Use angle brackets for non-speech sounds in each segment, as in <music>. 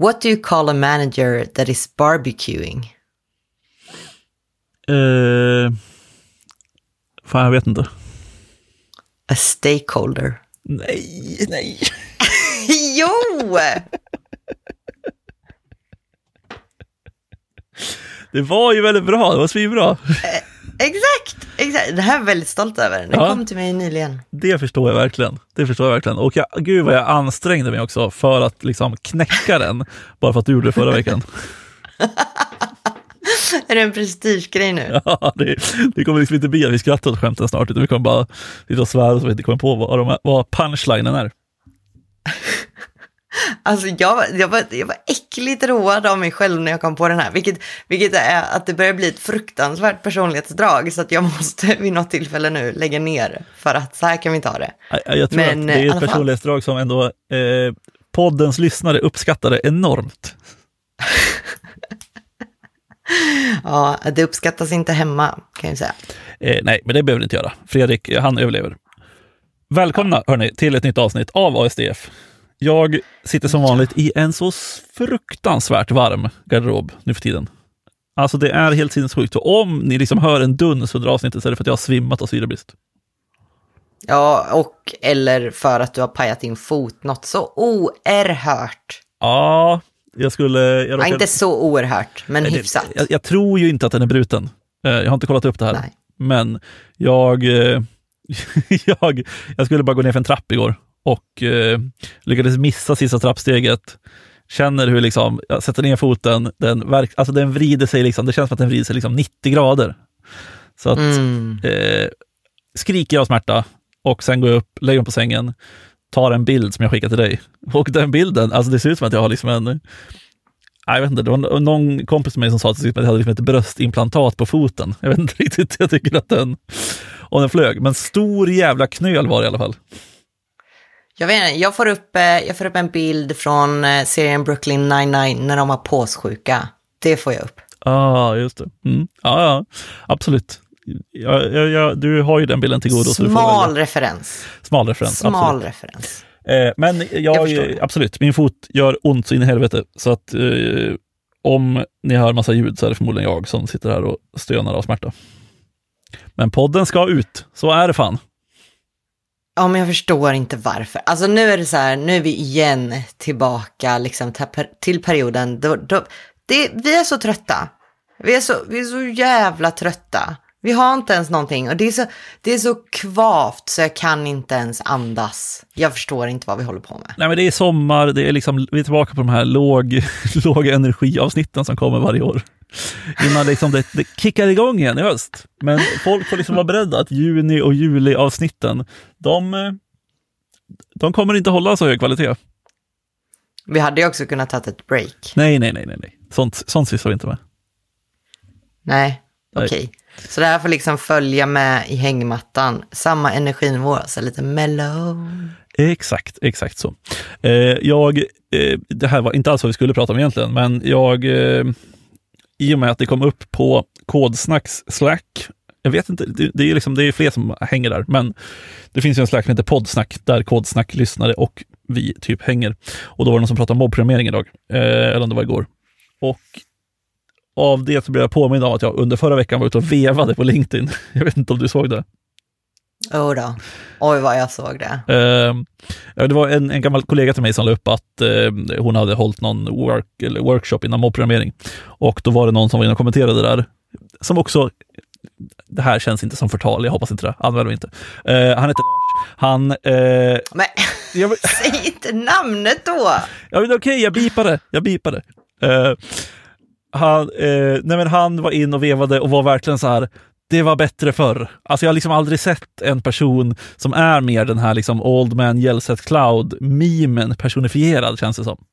What do you call a manager that is barbecuing? Eh, fan, jag vet inte. A stakeholder. Nej, nej. <laughs> jo! Det var ju väldigt bra, det var svinbra. Exakt, exakt. Det här är jag väldigt stolt över. Den Ja. kom till mig nyligen. Det förstår jag verkligen. Det förstår jag verkligen. Och jag, gud vad jag ansträngde mig också för att liksom knäcka den, bara för att du gjorde det förra veckan. <laughs> Är det en prestigegrej nu? Ja, det, det kommer liksom inte bli att vi skrattar åt skämten snart, utan vi kommer bara sitta och svära så vi inte kommer på vad, vad punchlinen är. <laughs> Alltså jag, var- jag, var, jag var äckligt road av mig själv när jag kom på den här. Vilket, vilket är att det börjar bli ett fruktansvärt personlighetsdrag. Så att jag <laughs> måste vid något tillfälle nu lägga ner. För att så här kan vi inte ha det. Jag, jag tror Men, att det är ett personlighetsdrag som ändå eh, poddens lyssnare uppskattar det enormt. <laughs> Ja, det uppskattas inte hemma kan jag säga. Eh, nej, men det behöver det inte göra. Fredrik, han överlever. Välkomna hörni, till ett nytt avsnitt av ASDF. Jag sitter som vanligt i en så fruktansvärt varm garderob nu för tiden. Alltså det är helt sinnessjukt. Och om ni liksom hör en duns under avsnittet så är det för att jag har svimmat av syrebrist. Ja, och eller för att du har pajat din fot något så oerhört. Ja, jag skulle... Jag Ja, råkade- inte så oerhört, men Nej, det- hyfsat. Jag, jag tror ju inte att den är bruten. Eh, Jag har inte kollat upp det här. Nej. Men jag, eh, <laughs> jag, jag skulle bara gå ner för en trapp igår och eh, lyckades missa sista trappsteget. Känner hur liksom, jag sätter ner foten, den, verk, alltså den vrider sig, liksom, det känns som att den vrider sig liksom 90 grader. Så att, Mm. eh, skriker jag av smärta och sen går jag upp, lägger mig på sängen, tar en bild som jag skickar till dig. <laughs> Och den bilden, alltså det ser ut som att jag har liksom en, jag vet inte, det var någon kompis med mig som sa att jag hade liksom ett bröstimplantat på foten. Jag vet inte <laughs> riktigt, jag tycker att den, och den flög, men stor jävla knöl var det i alla fall. Jag, vet inte, jag, får upp, eh, jag får upp en bild från eh, serien Brooklyn 99 när de var påssjuka. Det får jag upp. Ja, ah, just det. Mm. Ja, ja, absolut. Ja, ja, ja, du har ju den bilden till godo. Smal referens. Smal referens. Smal absolut. referens. Eh, men jag, Jag absolut, min fot gör ont så in i helvete. Så att eh, om ni hör massa ljud så är det förmodligen jag som sitter här och stönar av smärta. Men podden ska ut, så är det fan. Ja, men jag förstår inte varför. Alltså nu är det så här, nu är vi igen tillbaka liksom till, perioden då, då det, vi är så trötta. Vi är så, vi är så jävla trötta. Vi har inte ens någonting och det är, så, det är så kvavt så jag kan inte ens andas. Jag förstår inte vad vi håller på med. Nej, men det är sommar, det är liksom, vi är tillbaka på de här låg, <laughs> låga energiavsnitten som kommer varje år. Innan liksom det, det kickar igång igen i höst. Men folk får liksom vara beredda att juni och juli-avsnitten, de, de kommer inte hålla så hög kvalitet. Vi hade ju också kunnat ta ett break. Nej, nej, nej, nej, nej. Sånt, sånt sysslar vi inte med. Nej, okej. Så det här får liksom följa med i hängmattan. Samma energinivå, så lite mellow. Exakt, exakt så. Eh, jag, eh, det här var inte alls vad vi skulle prata om egentligen, men jag, eh, i och med att det kom upp på Kodsnacks Slack, jag vet inte, det, det är liksom, det är fler som hänger där, men det finns ju en Slack som heter Podsnack där Kodsnack-lyssnare och vi typ hänger. Och då var det någon som pratade om mobbprogrammering idag, eh, eller om det var igår. Och av det så blev jag påmind om att jag under förra veckan var ute och vevade på LinkedIn. <laughs> Jag vet inte om du såg det? Oh då. Oj vad jag såg det. Eh, det var en, en gammal kollega till mig som la upp att eh, hon hade hållit någon work, workshop inom mobbprogrammering. Och då var det någon som var inne och kommenterade där, som också, det här känns inte som förtal, jag hoppas inte det, använder vi inte. Eh, han heter Lars. Han, eh, Men jag, <laughs> säg inte namnet då! Ja, men okej, jag bipade. Jag bipade. Eh, han, nej men han var in och vevade och var verkligen så här, det var bättre förr. Alltså jag har liksom aldrig sett en person som är mer den här liksom Old Man Yells Cloud-mimen personifierad, känns det som.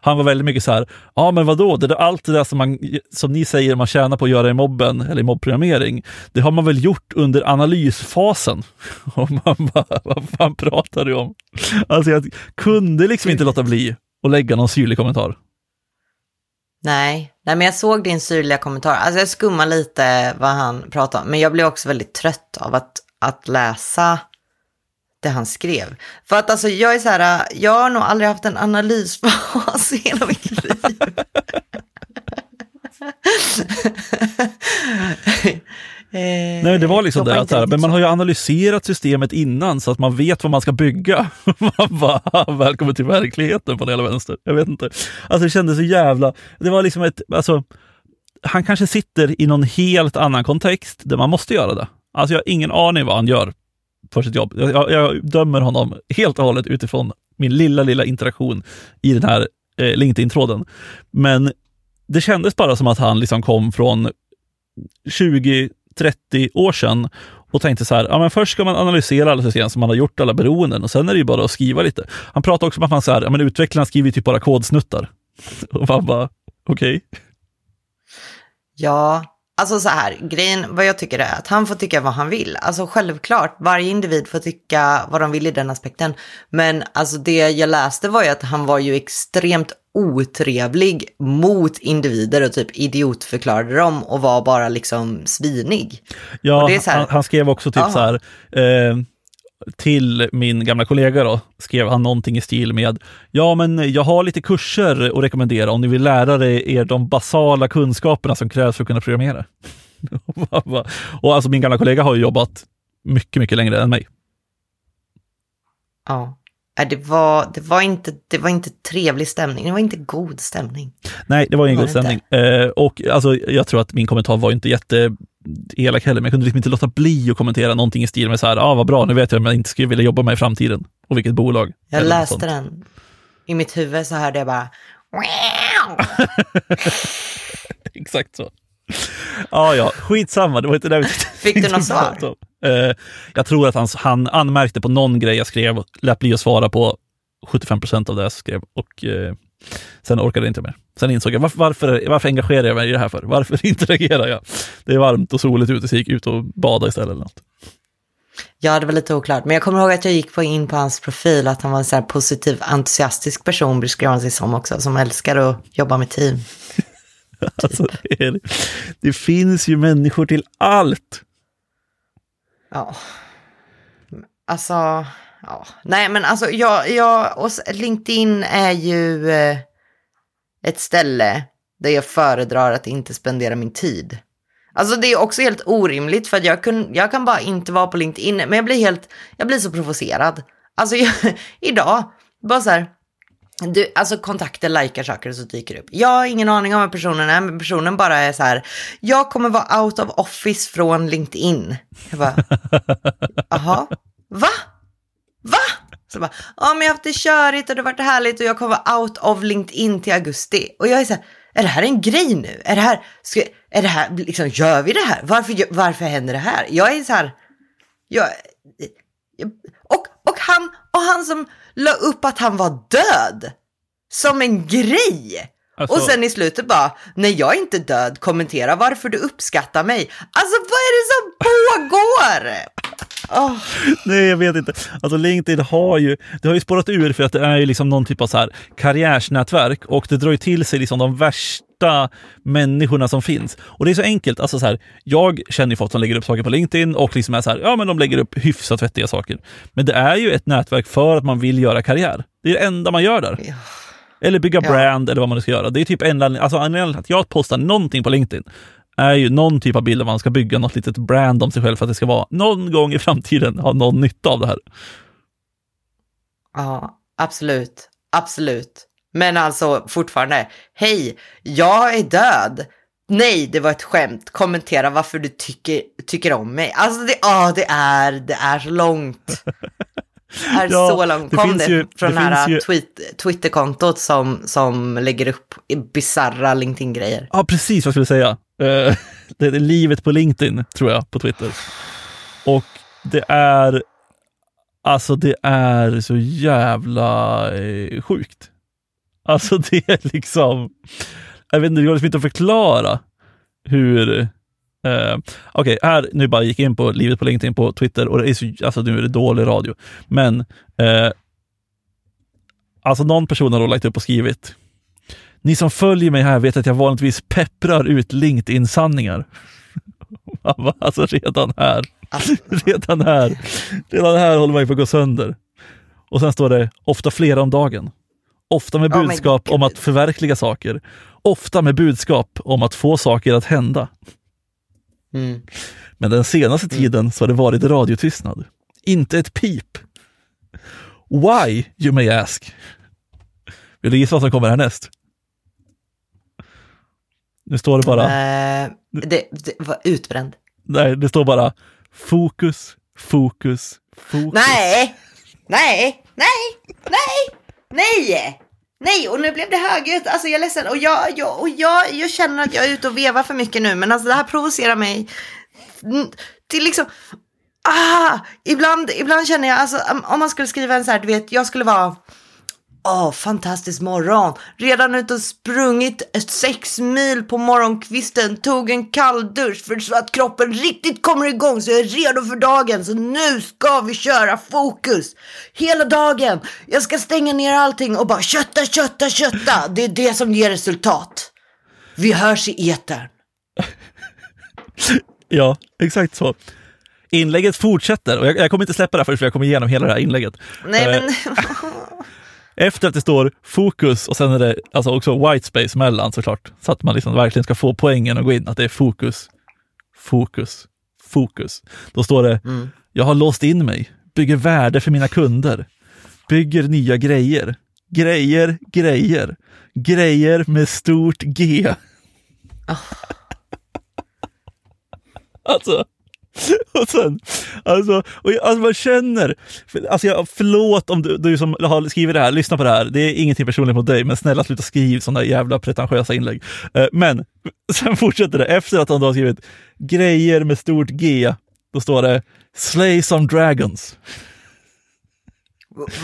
Han var väldigt mycket så här, ja men vadå, det där, allt det där som, man, som ni säger man tjänar på att göra i mobben, eller i mobbprogrammering, det har man väl gjort under analysfasen. <laughs> Och man bara, vad fan pratar du om? Alltså jag kunde liksom inte låta bli att lägga någon syrlig kommentar. Nej, nej, men jag såg din syrliga kommentar. Alltså jag skummar lite vad han pratade om. Men jag blev också väldigt trött av att, att läsa det han skrev. För att alltså jag är så här, jag har nog aldrig haft en analysfas <laughs> i hela mitt liv. <laughs> <laughs> Nej, det var liksom Eh, det, att, här, men man har ju analyserat systemet innan så att man vet vad man ska bygga. <laughs> Man bara, Välkommen till verkligheten på hela vänster. Jag vet inte. Alltså det kändes så jävla... Det var liksom ett... Alltså, han kanske sitter i någon helt annan kontext där man måste göra det. Alltså jag har ingen aning vad han gör för sitt jobb. Jag, jag, jag dömer honom helt och hållet utifrån min lilla, lilla interaktion i den här eh, LinkedIn-tråden. Men det kändes bara som att han liksom kom från 20 30 år sedan och tänkte så här, ja men först ska man analysera alla system som man har gjort, alla beroenden och sen är det ju bara att skriva lite. Han pratade också om att man så här, ja men utvecklarna skriver typ bara kodsnuttar. <laughs> Och man bara, okej. Okay. Ja, alltså så här, grejen, vad jag tycker är att han får tycka vad han vill. Alltså självklart, varje individ får tycka vad de vill i den aspekten. Men alltså det jag läste var ju att han var ju extremt otrevlig mot individer och typ idiotförklarade dem och var bara liksom svinig. Ja, här, han, han, skrev också typ aha. så här, eh, till min gamla kollega då, skrev han någonting i stil med Ja, men jag har lite kurser att rekommendera om ni vill lära er de basala kunskaperna som krävs för att kunna programmera. <laughs> och alltså min gamla kollega har jobbat mycket, mycket längre än mig. Ja. Det var, det, var inte, det var inte trevlig stämning, det var inte god stämning. Nej, det var ingen god stämning. Eh, och alltså, jag tror att min kommentar var inte jätte elak heller, men jag kunde liksom inte låta bli att kommentera någonting i stil med så här, ah, vad bra, nu vet jag om jag inte skulle vilja jobba med i framtiden och vilket bolag. Jag läste den. I mitt huvud så hörde jag bara <laughs> Exakt så. Ja, ja, skitsamma, det var inte det vi Fick du något svar? Uh, jag tror att han, han anmärkte på någon grej jag skrev, lät bli att svara på 75 procent av det jag skrev och uh, sen orkade jag inte mer. Sen insåg jag, varför, varför, varför engagerar jag mig i det här för? Varför <laughs> interagerar jag? Det är varmt och soligt ute, så jag gick ut och bada istället eller något. Ja, det var lite oklart. Men jag kommer ihåg att jag gick på in på hans profil, att han var en så här positiv, entusiastisk person, beskrev han sig som också, som älskar att jobba med team. <laughs> alltså, det, är, det finns ju människor till allt. Ja. Alltså, ja. Nej, men alltså, jag, jag, och LinkedIn är ju eh, ett ställe där jag föredrar att inte spendera min tid. Alltså det är också helt orimligt för att jag, kun, jag kan bara inte vara på LinkedIn, men jag blir helt, jag blir så provocerad. Alltså <laughs> jag, idag, bara så här, du, alltså kontakter, likar saker och så dyker det upp. Jag har ingen aning om vad personen är, men personen bara är så här, jag kommer vara out of office från LinkedIn. Jag bara, <laughs> jaha, va? Va? Så bara, ja men jag har haft det körigt och det har varit härligt och jag kommer vara out of LinkedIn till augusti. Och jag är så här, är det här en grej nu? Är det här, ska, är det här, liksom, gör vi det här? Varför, varför händer det här? Jag är så här, jag, jag och, och, han, och han som la upp att han var död som en grej. Alltså... Och sen i slutet bara, nej jag är inte död, kommentera varför du uppskattar mig. Alltså vad är det som pågår? Oh. Nej, jag vet inte. Alltså LinkedIn har ju, det har ju spårat ur för att det är ju liksom någon typ av så här karriärsnätverk och det drar ju till sig liksom de värsta människorna som finns. Och det är så enkelt. Alltså så här, jag känner ju folk som lägger upp saker på LinkedIn och liksom är så här, ja men de lägger upp hyfsat vettiga saker. Men det är ju ett nätverk för att man vill göra karriär. Det är det enda man gör där. Ja. Eller bygga ja. brand eller vad man nu ska göra. Det är typ en alltså anledningen till att jag postar någonting på LinkedIn är ju någon typ av bild där man ska bygga något litet brand om sig själv för att det ska vara någon gång i framtiden ha någon nytta av det här. Ja, absolut. Absolut. Men alltså fortfarande, hej, jag är död. Nej, det var ett skämt. Kommentera varför du tycker, tycker om mig. Alltså det, oh, det, är, det är så långt. Det är <laughs> ja, så långt. Kom det, ju, från det här ju... tweet, Twitterkontot som, som lägger upp bizarra LinkedIn-grejer. Ja, precis vad jag skulle säga. Eh, <laughs> det är livet på LinkedIn, tror jag, på Twitter. Och det är, alltså det är så jävla eh, sjukt. Alltså <laughs> det är liksom, jag vet inte, det går liksom inte att förklara hur Eh, Okej, okay, här nu bara gick jag in på livet på LinkedIn på Twitter och det är så, alltså nu är det dålig radio. Men eh, alltså någon person har då lagt upp och skrivit ni som följer mig här vet att jag vanligtvis pepprar ut LinkedIn-sanningar. <laughs> alltså redan här. <laughs> Redan här, redan här håller man ju på att gå sönder. Och sen står det ofta flera om dagen. Ofta med Oh budskap God. om att förverkliga saker. Ofta med budskap om att få saker att hända. mm. Men den senaste tiden så har det varit radiotystnad. Inte ett pip. Why, you may ask? Vill du gissa vad som kommer härnäst? Nu står det bara, Eh, det, det var utbränd. nej, det står bara fokus, fokus, fokus. Nej! Nej! Nej! Nej! Nej! Nej, och nu blev det högljutt. Alltså jag är ledsen. Och, jag, jag, och jag, jag känner att jag är ute och vevar för mycket nu. Men alltså det här provocerar mig till liksom... Ah! Ibland, ibland känner jag, alltså om- om man skulle skriva en så här, du vet, jag skulle vara... Åh, fantastisk morgon. Redan ute och sprungit sex mil på morgonkvisten. Tog en kall dusch för så att kroppen riktigt kommer igång så jag är redo för dagen. Så nu ska vi köra fokus. Hela dagen. Jag ska stänga ner allting och bara kötta, kötta, kötta. Det är det som ger resultat. Vi hörs i etern. <laughs> Ja, exakt så. Inlägget fortsätter och jag, jag kommer inte släppa det här förrän jag kommer igenom hela det här inlägget. Nej Eh, men... <laughs> Efter att det står fokus och sen är det alltså också white space mellan såklart. Så att man liksom verkligen ska få poängen och gå in att det är fokus, fokus, fokus. Då står det, Mm. jag har låst in mig, bygger värde för mina kunder, bygger nya grejer, grejer, grejer, grejer med stort G. <laughs> Alltså, <laughs> och sen, alltså, och jag, alltså man känner, alltså jag, förlåt om du, du som har skrivit det här, lyssna på det här, det är ingenting personligt mot dig, men snälla sluta skriva sådana jävla pretentiösa inlägg. Eh, men <laughs> sen fortsätter det, efter att han då har skrivit grejer med stort G, då står det Slay some dragons,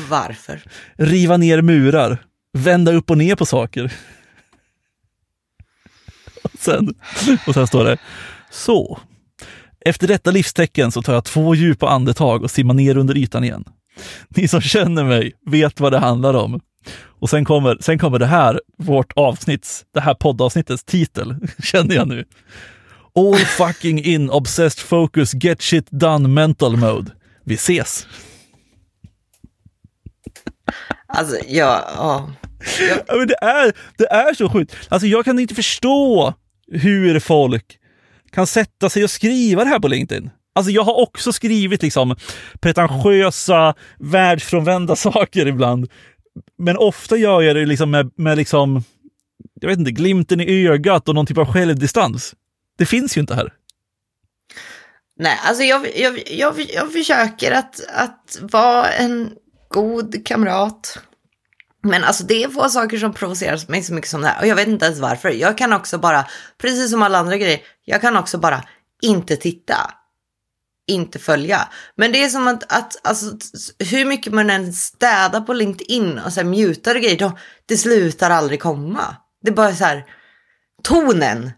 Varför? riva ner murar, vända upp och ner på saker. <laughs> Och sen, och sen står det så. Efter detta livstecken så tar jag två djupa andetag och simmar ner under ytan igen. Ni som känner mig vet vad det handlar om. Och sen kommer, sen kommer det här, vårt avsnitts, det här poddavsnittets titel, <laughs> känner jag nu. All fucking in obsessed focus get shit done mental mode. Vi ses! Alltså, ja, ja. Ja, men det, är, det är så sjukt. Alltså jag kan inte förstå hur folk kan sätta sig och skriva det här på LinkedIn. Alltså jag har också skrivit liksom pretentiösa, världsfrånvända <laughs> saker ibland. Men ofta gör jag det liksom med, med liksom, jag vet inte, glimten i ögat och någon typ av självdistans. Det finns ju inte här. Nej, alltså jag, jag, jag, jag försöker att, att vara en god kamrat. Men alltså det är få saker som provocerar mig så mycket som det här. Och jag vet inte ens varför. Jag kan också bara, precis som alla andra grejer, jag kan också bara inte titta. Inte följa. Men det är som att, att alltså, hur mycket man än städar på LinkedIn och sen mutar och grejer, då, det slutar aldrig komma. Det är bara så här, tonen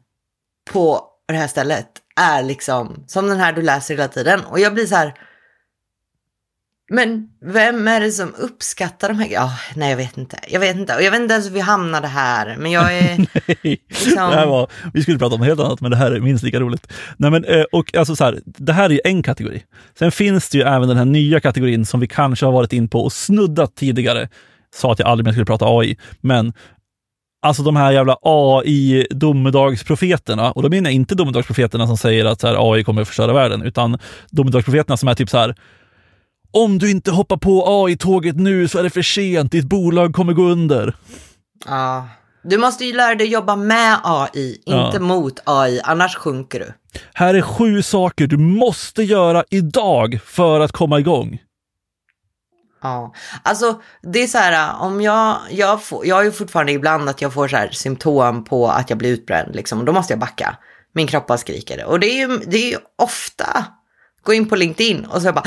på det här stället är liksom som den här du läser hela tiden. Och jag blir så här, men vem är det som uppskattar de här grejerna? Oh, nej, jag vet inte. Jag vet inte. Och jag vet inte ens hur vi hamnade här. Men jag är... <laughs> Liksom- det här var, vi skulle prata om helt annat, men det här är minst lika roligt. Nej, men, eh, och alltså så här, det här är ju en kategori. Sen finns det ju även den här nya kategorin som vi kanske har varit in på och snuddat tidigare. Sa att jag aldrig mer skulle prata AI, men Alltså de här jävla AI-domedagsprofeterna, och då menar jag inte domedagsprofeterna som säger att så här, AI kommer att förstöra världen, utan domedagsprofeterna som är typ så här, om du inte hoppar på AI-tåget nu så är det för sent, ditt bolag kommer gå under. ja. Du måste ju lära dig jobba med AI, Ja. inte mot AI, annars sjunker du. Här är sju saker du måste göra idag för att komma igång. Ja, alltså det är så här, om jag, jag, får, jag har ju fortfarande ibland att jag får så här symptom på att jag blir utbränd, liksom, då måste jag backa. Min kropp bara skriker. Och det är ju, det är ju ofta, gå in på LinkedIn och så bara,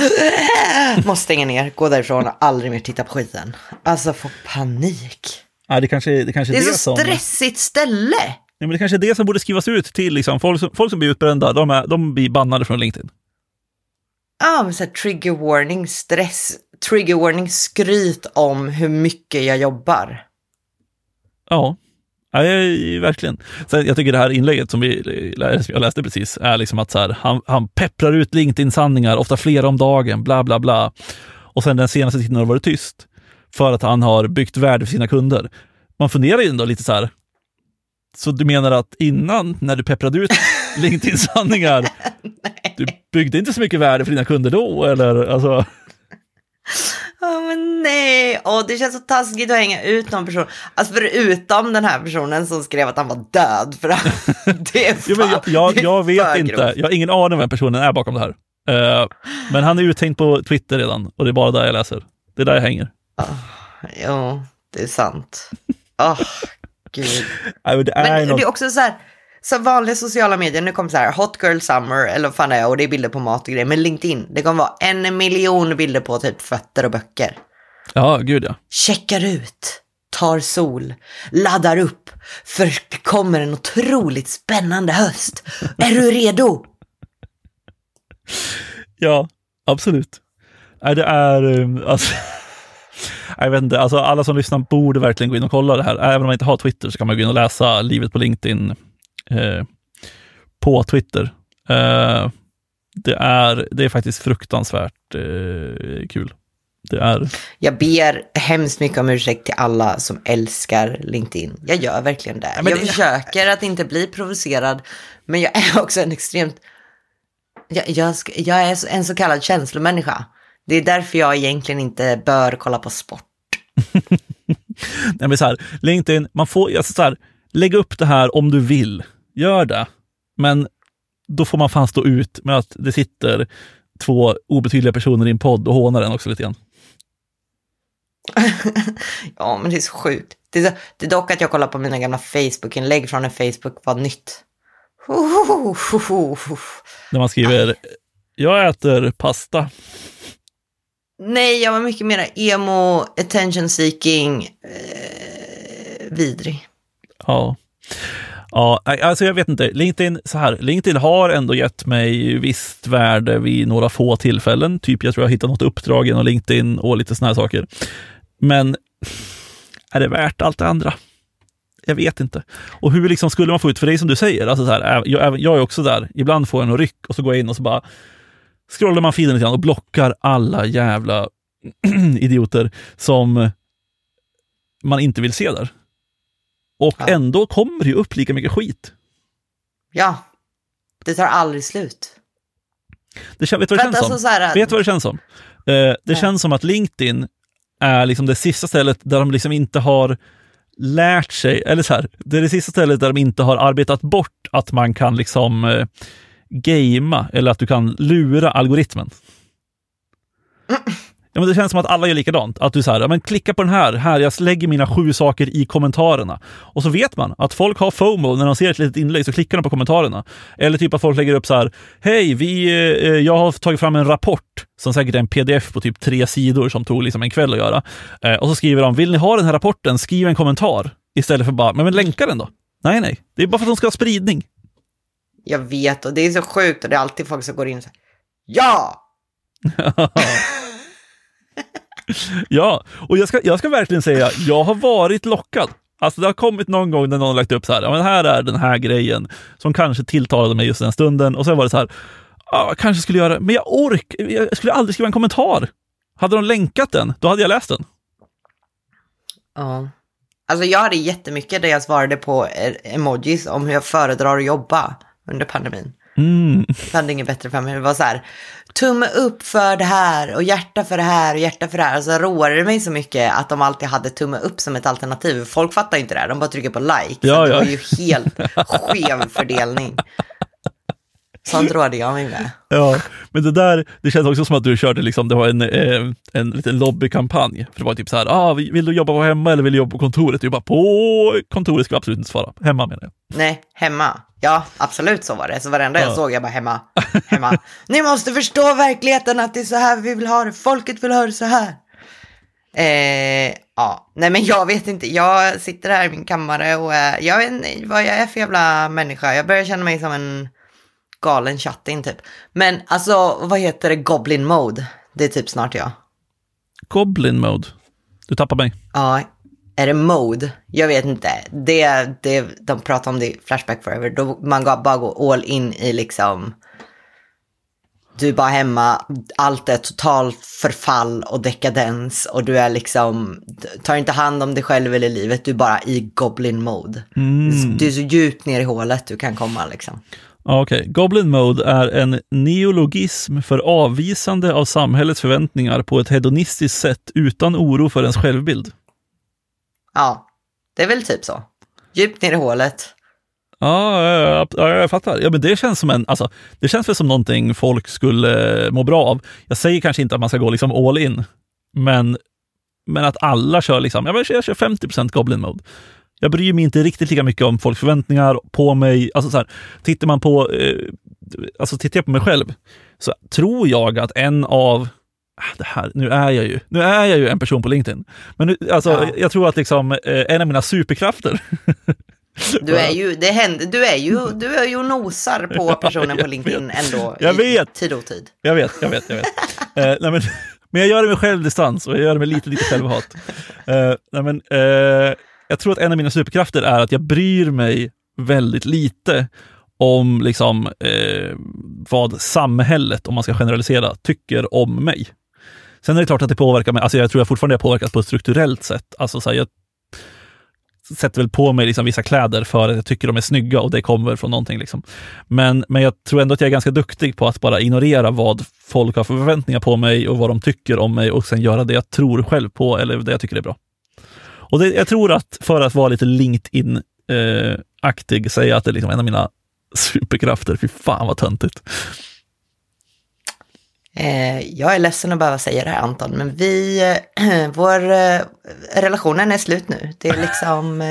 måste stänga ner, gå därifrån och aldrig mer titta på skiten. Alltså få panik. Ja, det kanske, det kanske Det är det så som... stressigt ställe. Ja, men det kanske är det som borde skrivas ut till liksom, folk, som, folk som blir utbrända. De, är, de blir bannade från LinkedIn. Ja, men så här, trigger warning, stress, trigger warning, skryt om hur mycket jag jobbar. Ja. Ja, verkligen. Sen, jag tycker det här inlägget som, vi, som jag läste precis är liksom att så här, han, han pepprar ut LinkedIn-sanningar, ofta flera om dagen, bla bla bla. Och sen den senaste tiden har det varit tyst för att han har byggt värde för sina kunder. Man funderar ju ändå lite så här, så du menar att innan, när du pepprade ut <laughs> LinkedIn-sanningar, du byggde inte så mycket värde för dina kunder då, eller? Alltså... Oh, men nej, oh, det känns så taskigt att hänga ut någon person. Alltså förutom den här personen som skrev att han var död. För <laughs> det är fan, jo, men jag, jag, jag vet inte, grovt. jag har ingen aning vem personen är bakom det här. Eh, men han är uttänkt på Twitter redan och det är bara där jag läser. Det är där jag hänger. Jo, det är sant. Åh, gud. <laughs> Nej, men det är Men något... det är också så här, så vanliga sociala medier, nu kommer så här hot girl summer eller vad fan det är och det är bilder på mat och grejer. Men LinkedIn, det kommer vara en miljon bilder på typ fötter och böcker. Ja, gud ja. Checkar ut, tar sol, laddar upp, för det kommer en otroligt spännande höst. Är du redo? <laughs> Ja, absolut. Nej, det är... um, <laughs> Alltså, jag vet inte, alltså alla som lyssnar borde verkligen gå in och kolla det här. Även om man inte har Twitter så kan man gå in och läsa livet på LinkedIn eh, på Twitter. Eh, det, är, det är faktiskt fruktansvärt eh, kul. Det är... Jag ber hemskt mycket om ursäkt till alla som älskar LinkedIn. Jag gör verkligen det. men jag det- försöker att inte bli provocerad, men jag är också en extremt... Jag, jag, jag är en så kallad känslomänniska. Det är därför jag egentligen inte bör kolla på sport. <laughs> Nej, men så här, LinkedIn, man får, alltså så här, lägg upp det här om du vill. Gör det. Men då får man fan stå ut med att det sitter två obetydliga personer i en podd och hånar den också lite grann. <laughs> Ja, men det är så sjukt. Det är, så, det är dock att jag kollar på mina gamla Facebook-inlägg från när Facebook var nytt. <laughs> När man skriver, jag äter pasta. Nej, jag var mycket mer emo, attention seeking, eh, vidrig. Ja. Ja, alltså jag vet inte. LinkedIn, så här, LinkedIn har ändå gett mig visst värde vid några få tillfällen. Typ jag tror jag hittat något uppdrag genom LinkedIn och lite sådana här saker. Men är det värt allt det andra? Jag vet inte. Och hur liksom skulle man få ut, för det är som du säger, alltså så här, jag, jag är också där, ibland får jag en ryck och så går jag in och så bara scrollar man feeden lite grann och blockar alla jävla <clears throat> idioter som man inte vill se där. Och Ja. ändå kommer det ju upp lika mycket skit. Ja, det tar aldrig slut. Det, kän- vet du vad det känns som? alltså här, Vet vad det känns som? Eh, det Ja. känns som att LinkedIn är liksom det sista stället där de liksom inte har lärt sig, eller så här, det är det sista stället där de inte har arbetat bort att man kan liksom eh, gamea eller att du kan lura algoritmen. <clears throat> Ja, men det känns som att alla gör likadant. Att du så här, ja, men klicka på den här, här, jag lägger mina sju saker i kommentarerna. Och så vet man att folk har FOMO, när de ser ett litet inlägg så klickar de på kommentarerna. Eller typ att folk lägger upp så här, hej, vi, eh, jag har tagit fram en rapport, som säkert är en pdf på typ tre sidor som tog liksom en kväll att göra. Eh, och så skriver de, vill ni ha den här rapporten, skriv en kommentar. Istället för bara, men, men länka den då. Nej, nej, det är bara för att de ska ha spridning. Jag vet och det är så sjukt och det är alltid folk som går in och säger ja! <laughs> Ja, och jag ska, jag ska verkligen säga, jag har varit lockad. Alltså det har kommit någon gång när någon har lagt upp så här, ja men här är den här grejen som kanske tilltalade mig just den stunden och sen var det så här, ja, kanske skulle göra, men jag ork, jag skulle aldrig skriva en kommentar. Hade de länkat den, då hade jag läst den. Ja. Alltså jag hade jättemycket där jag svarade på eh, emojis om hur jag föredrar att jobba under pandemin. Mm. Jag hade inget bättre för mig. Det var så här, tumme upp för det här och hjärta för det här och hjärta för det här. Så roade det mig så mycket att de alltid hade tumme upp som ett alternativ. Folk fattar inte det här, de bara trycker på like. Ja, så det ja. var ju helt <laughs> skev fördelning. Sånt rådde jag mig med. <laughs> Ja, men det där, det känns också som att du körde liksom, det var en, eh, en liten lobbykampanj. För det var typ så här, ah, vill du jobba på hemma eller vill du jobba på kontoret? Du bara, på kontoret ska jag absolut inte svara. Hemma menar jag. Nej, hemma. Ja, absolut så var det. Så varenda jag Ja. såg, jag bara hemma, <laughs> hemma. Ni måste förstå verkligheten, att det är så här vi vill ha det. Folket vill ha det så här. Eh, ja, nej men jag vet inte. Jag sitter här i min kammare och eh, jag vet inte vad jag är för jävla människa. Jag börjar känna mig som en galen chatting typ. Men alltså, vad heter det? Goblin mode. Det är typ snart jag. Goblin mode. Du tappar mig. Ja, är det mode? Jag vet inte. Det, det, de pratar om det i Flashback Forever. Då man bara går all in i liksom... Du är bara hemma, allt är totalt förfall och dekadens och du är liksom, tar inte hand om dig själv eller livet, du är bara i goblin mode. Mm. Du är så djupt ner i hålet du kan komma liksom. Okej, okay. Goblin Mode är en neologism för avvisande av samhällets förväntningar på ett hedonistiskt sätt utan oro för ens självbild. Ja, det är väl typ så. Djupt ner i hålet. Ja, ja, ja, jag fattar. Ja, men det känns som en, alltså, det känns väl som någonting folk skulle må bra av. Jag säger kanske inte att man ska gå liksom all in, men, men att alla kör liksom, jag kör 50 Goblin Mode. Jag bryr mig inte riktigt lika mycket om folks förväntningar på mig. Alltså så här, tittar man på, eh, alltså tittar jag på mig själv, så tror jag att en av ah, det här, nu är jag ju, nu är jag ju en person på LinkedIn. Men nu, alltså, ja. jag tror att liksom, eh, en av mina superkrafter <laughs> Du är ju, det händer, du är ju, du är ju nosar på personen på LinkedIn ändå. Jag vet. tid och tid. Jag vet, jag vet, jag vet. <laughs> eh, nej, men, men jag gör det med självdistans och jag gör det med lite, lite självhat. Eh, nej, men, eh, jag tror att en av mina superkrafter är att jag bryr mig väldigt lite om liksom, eh, vad samhället, om man ska generalisera, tycker om mig. Sen är det klart att det påverkar mig, alltså jag tror jag fortfarande jag påverkas på ett strukturellt sätt. Alltså så här, jag sätter väl på mig liksom vissa kläder för att jag tycker de är snygga och det kommer från någonting. Liksom. Men, men jag tror ändå att jag är ganska duktig på att bara ignorera vad folk har för förväntningar på mig och vad de tycker om mig och sen göra det jag tror själv på eller det jag tycker är bra. Och det, jag tror att för att vara lite LinkedIn-aktig, säga att det är liksom en av mina <laughs> superkrafter. Fy fan vad töntigt. Eh, jag är ledsen att behöva säga det här Anton, men vi, eh, <clears throat> vår eh, relationen är slut nu. Det är liksom...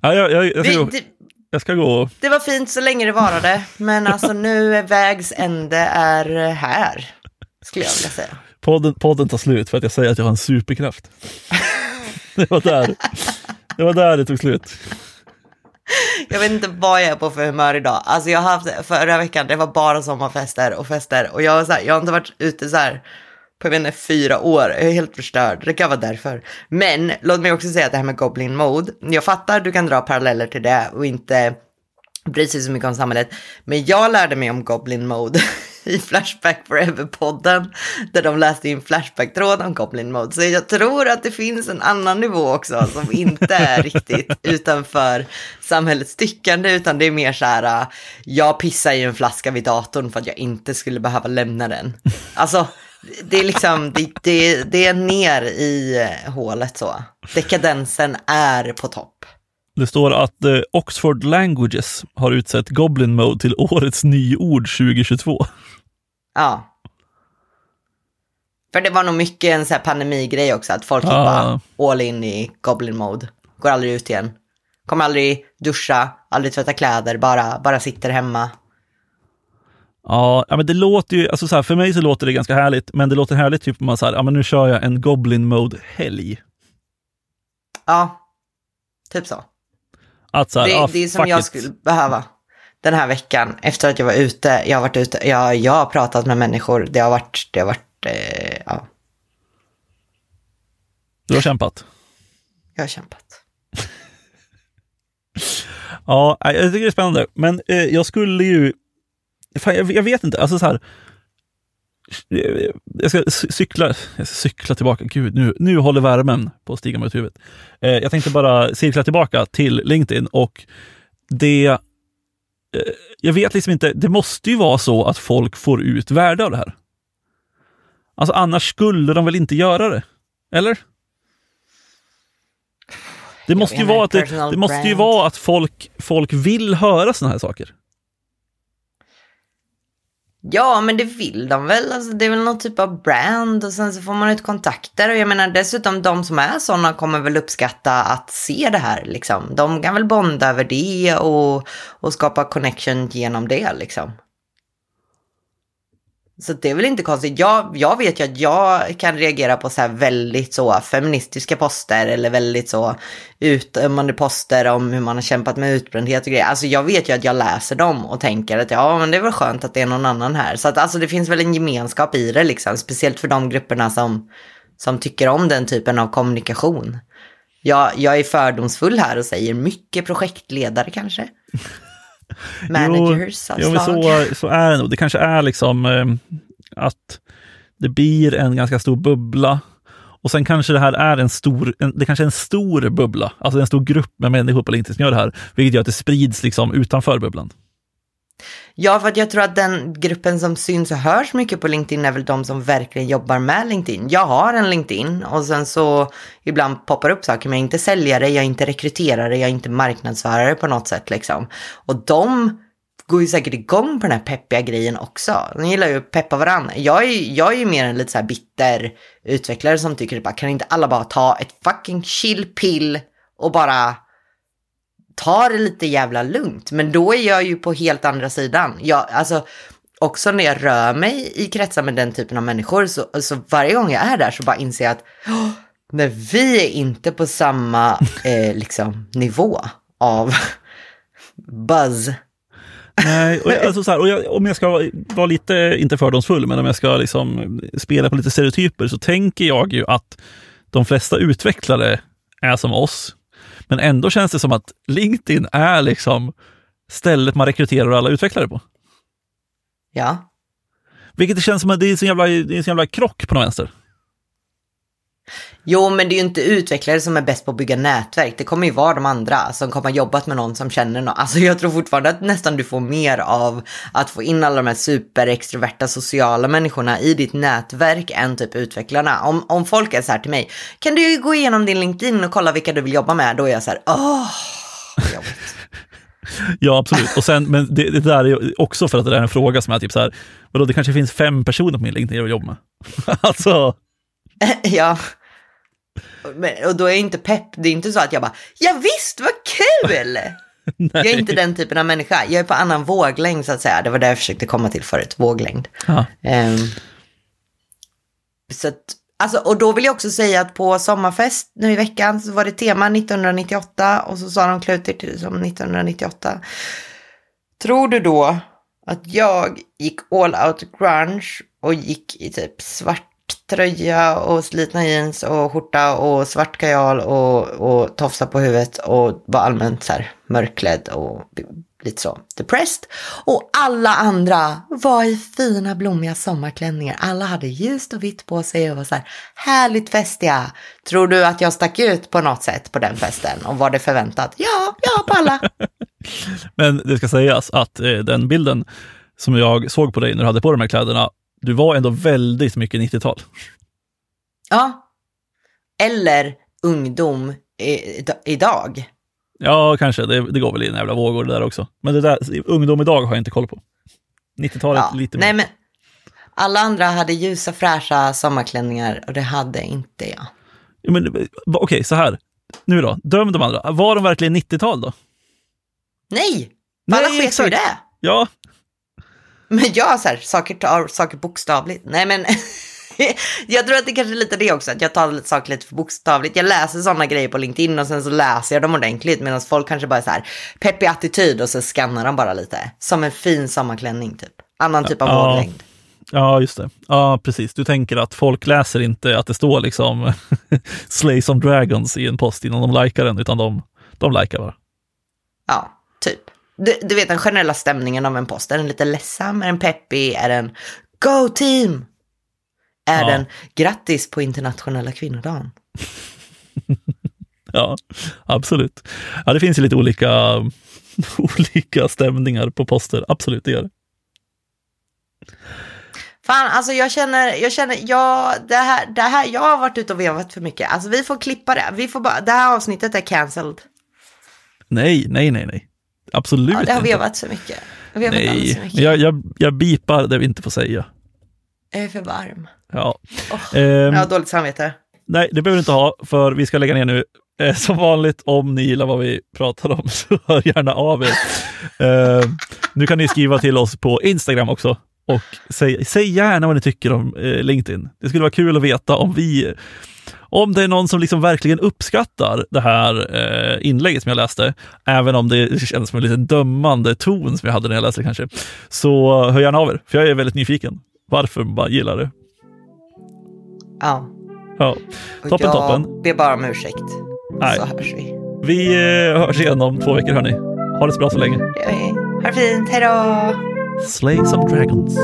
Ja, jag, jag, jag, ska gå, jag ska gå. Det var fint så länge det varade, men alltså <laughs> nu är vägs ände är här, skulle jag vilja säga podden, podden tar slut för att jag säger att jag har en superkraft. <laughs> det, var där. det var där det tog slut. Jag vet inte vad jag är på för humör idag. Alltså jag har haft, förra veckan, det var bara sommarfester och fester. Och jag, så här, jag har inte varit ute så här på jag vet inte, fyra år. Jag är helt förstörd. Det kan vara därför. Men låt mig också säga att det här med Goblin Mode. Jag fattar du kan dra paralleller till det och inte bry sig så mycket om samhället. Men jag lärde mig om Goblin Mode <laughs> <laughs> i Flashback Forever-podden, där de läste in Flashback-tråd om Goblin Mode. Så jag tror att det finns en annan nivå också som inte är riktigt <laughs> utanför samhällets tyckande, utan det är mer så här, jag pissar i en flaska vid datorn för att jag inte skulle behöva lämna den. Alltså, det är liksom, det, det, det är ner i hålet så. Dekadensen är på topp. Det står att eh, Oxford Languages har utsett Goblin Mode till årets nyord 2022. Ja. För det var nog mycket en så här pandemigrej också, att folk gick bara all in i Goblin Mode. Går aldrig ut igen. Kommer aldrig duscha, aldrig tvätta kläder, bara, bara sitter hemma. Ja, men det låter ju, alltså så här, för mig så låter det ganska härligt, men det låter härligt typ om man säger, ja men nu kör jag en Goblin Mode-helg. Ja, typ så. Att så här, det, ah, det är som jag it. skulle behöva den här veckan efter att jag var ute. Jag har varit ute, jag, jag har pratat med människor. Det har varit, det har varit, eh, ja. Du har kämpat? Jag har kämpat. <laughs> ja, jag tycker det är spännande. Men eh, jag skulle ju, fan, jag, jag, vet inte, alltså så här. Jag ska cykla, jag ska cykla tillbaka. Gud, nu, nu håller värmen på att stiga mot huvudet. Eh, jag tänkte bara cirkla tillbaka till LinkedIn och det Eh, jag vet liksom inte, det måste ju vara så att folk får ut värde av det här. Alltså annars skulle de väl inte göra det? Eller? Det måste, ju vara, att det, det måste ju vara att folk, folk vill höra såna här saker. Ja, men det vill de väl. Alltså, det är väl någon typ av brand och sen så får man ut kontakter. Och jag menar dessutom de som är sådana kommer väl uppskatta att se det här. Liksom. De kan väl bonda över det och, och skapa connection genom det. Liksom. Så det är väl inte konstigt. Jag, jag vet ju att jag kan reagera på så här väldigt så feministiska poster eller väldigt så utömmande poster om hur man har kämpat med utbrändhet och grejer. Alltså jag vet ju att jag läser dem och tänker att ja, men det är väl skönt att det är någon annan här. Så att alltså det finns väl en gemenskap i det liksom, speciellt för de grupperna som som tycker om den typen av kommunikation. Jag, jag är fördomsfull här och säger mycket projektledare kanske. Managers jo, slag. Så, <laughs> så är det nog. Det kanske är liksom eh, att det blir en ganska stor bubbla och sen kanske det här är en stor, en, det kanske är en stor bubbla, alltså en stor grupp med människor på LinkedIn som gör det här, vilket gör att det sprids liksom utanför bubblan. Ja, för att jag tror att den gruppen som syns och hörs mycket på LinkedIn är väl de som verkligen jobbar med LinkedIn. Jag har en LinkedIn och sen så ibland poppar upp saker, men jag är inte säljare, jag är inte rekryterare, jag är inte marknadsförare på något sätt liksom. Och de går ju säkert igång på den här peppiga grejen också. De gillar ju att peppa varandra. Jag är, jag är ju mer en lite så här bitter utvecklare som tycker typ att kan inte alla bara ta ett fucking chill pill och bara ta det lite jävla lugnt. Men då är jag ju på helt andra sidan. Jag, alltså, också när jag rör mig i kretsar med den typen av människor så, så varje gång jag är där så bara inser jag att oh, vi är inte på samma <laughs> eh, liksom, nivå av buzz Nej, och, alltså så här, och jag, om jag ska vara lite, inte fördomsfull, men om jag ska liksom spela på lite stereotyper så tänker jag ju att de flesta utvecklare är som oss. Men ändå känns det som att LinkedIn är liksom stället man rekryterar alla utvecklare på. Ja. Vilket det känns som att det är en jävla, det är en jävla krock på något vänster. Jo, men det är ju inte utvecklare som är bäst på att bygga nätverk. Det kommer ju vara de andra som kommer ha jobbat med någon som känner någon. Alltså jag tror fortfarande att nästan du får mer av att få in alla de här superextroverta sociala människorna i ditt nätverk än typ utvecklarna. Om, om folk är så här till mig, kan du gå igenom din LinkedIn och kolla vilka du vill jobba med? Då är jag så här, åh, jobbigt. <laughs> Ja, absolut. Och sen, men det, det, där är också för att det är en fråga som är typ så här, vadå, det kanske finns fem personer på min LinkedIn jag vill jobba med. <laughs> alltså. <laughs> ja. Men, och då är jag inte pepp. Det är inte så att jag bara, ja visst, vad kul! <laughs> jag är inte den typen av människa. Jag är på annan våglängd så att säga. Det var det jag försökte komma till förut, våglängd. Ja. Um, så att, alltså, och då vill jag också säga att på sommarfest nu i veckan så var det tema 1998 och så sa de kluter till som 1998. Tror du då att jag gick all out grunge och gick i typ svart tröja och slitna jeans och skjorta och svart kajal och, och tofsa på huvudet och var allmänt så här mörkklädd och lite så depressed. Och alla andra var i fina blommiga sommarklänningar. Alla hade ljust och vitt på sig och var så här härligt festiga. Tror du att jag stack ut på något sätt på den festen och var det förväntat? Ja, ja på alla. <laughs> Men det ska sägas att eh, den bilden som jag såg på dig när du hade på de här kläderna du var ändå väldigt mycket 90-tal. Ja. Eller ungdom i, idag. Ja, kanske. Det, det går väl i en jävla vågor där också. Men det där, ungdom idag har jag inte koll på. 90-talet ja, lite mer. Nej, men alla andra hade ljusa fräscha sommarklänningar och det hade inte jag. Ja, men okej, okay, så här. Nu då, döm de andra. Var de verkligen 90-tal då? Nej! Nej alla sket ju det. Ja, men jag så här, saker tar saker bokstavligt. Nej men, <laughs> jag tror att det kanske är lite det också, att jag tar saker lite för bokstavligt. Jag läser sådana grejer på LinkedIn och sen så läser jag dem ordentligt medan folk kanske bara är så här peppig attityd och så skannar de bara lite. Som en fin sommarklänning typ. Annan typ av ja. våglängd. Ja, just det. Ja, precis. Du tänker att folk läser inte att det står liksom <laughs> Slay some dragons i en post innan de likar den, utan de, de likar bara. Ja. Du, du, vet den generella stämningen av en post. Är den lite ledsam? Är den peppig? Är den Go team? Är ja. den grattis på internationella kvinnodagen? <laughs> ja, absolut. Ja, det finns ju lite olika, <laughs> olika stämningar på poster. Absolut, det gör det. Fan, alltså jag känner, jag känner, ja, det här, det här, jag har varit ute och vevat för mycket. Alltså vi får klippa det. Vi får bara, det här avsnittet är cancelled. Nej, nej, nej, nej. Absolut ja, det har vevat så mycket. Har Nej, så mycket. Jag, jag, jag bipar det vi inte får säga. Jag är för varm. Ja. Oh, um, jag har dåligt samvete. Nej, det behöver du inte ha, för vi ska lägga ner nu. Eh, som vanligt, om ni gillar vad vi pratar om, <laughs> så hör gärna av er. uh, nu kan ni skriva till oss på Instagram också. Och säg, säg gärna vad ni tycker om eh, LinkedIn. Det skulle vara kul att veta om vi om det är någon som liksom verkligen uppskattar det här eh, inlägget som jag läste, även om det känns som en lite dömande ton som jag hade när jag läste det kanske, så hör gärna av er, för jag är väldigt nyfiken varför man gillar det. Ja. ja. Toppen, jag toppen. ber bara om ursäkt, Nej. så hörs vi. Vi eh, hörs igen om två veckor, hörni. Ha det så bra så länge. Ha det fint, hej då! Slay some dragons.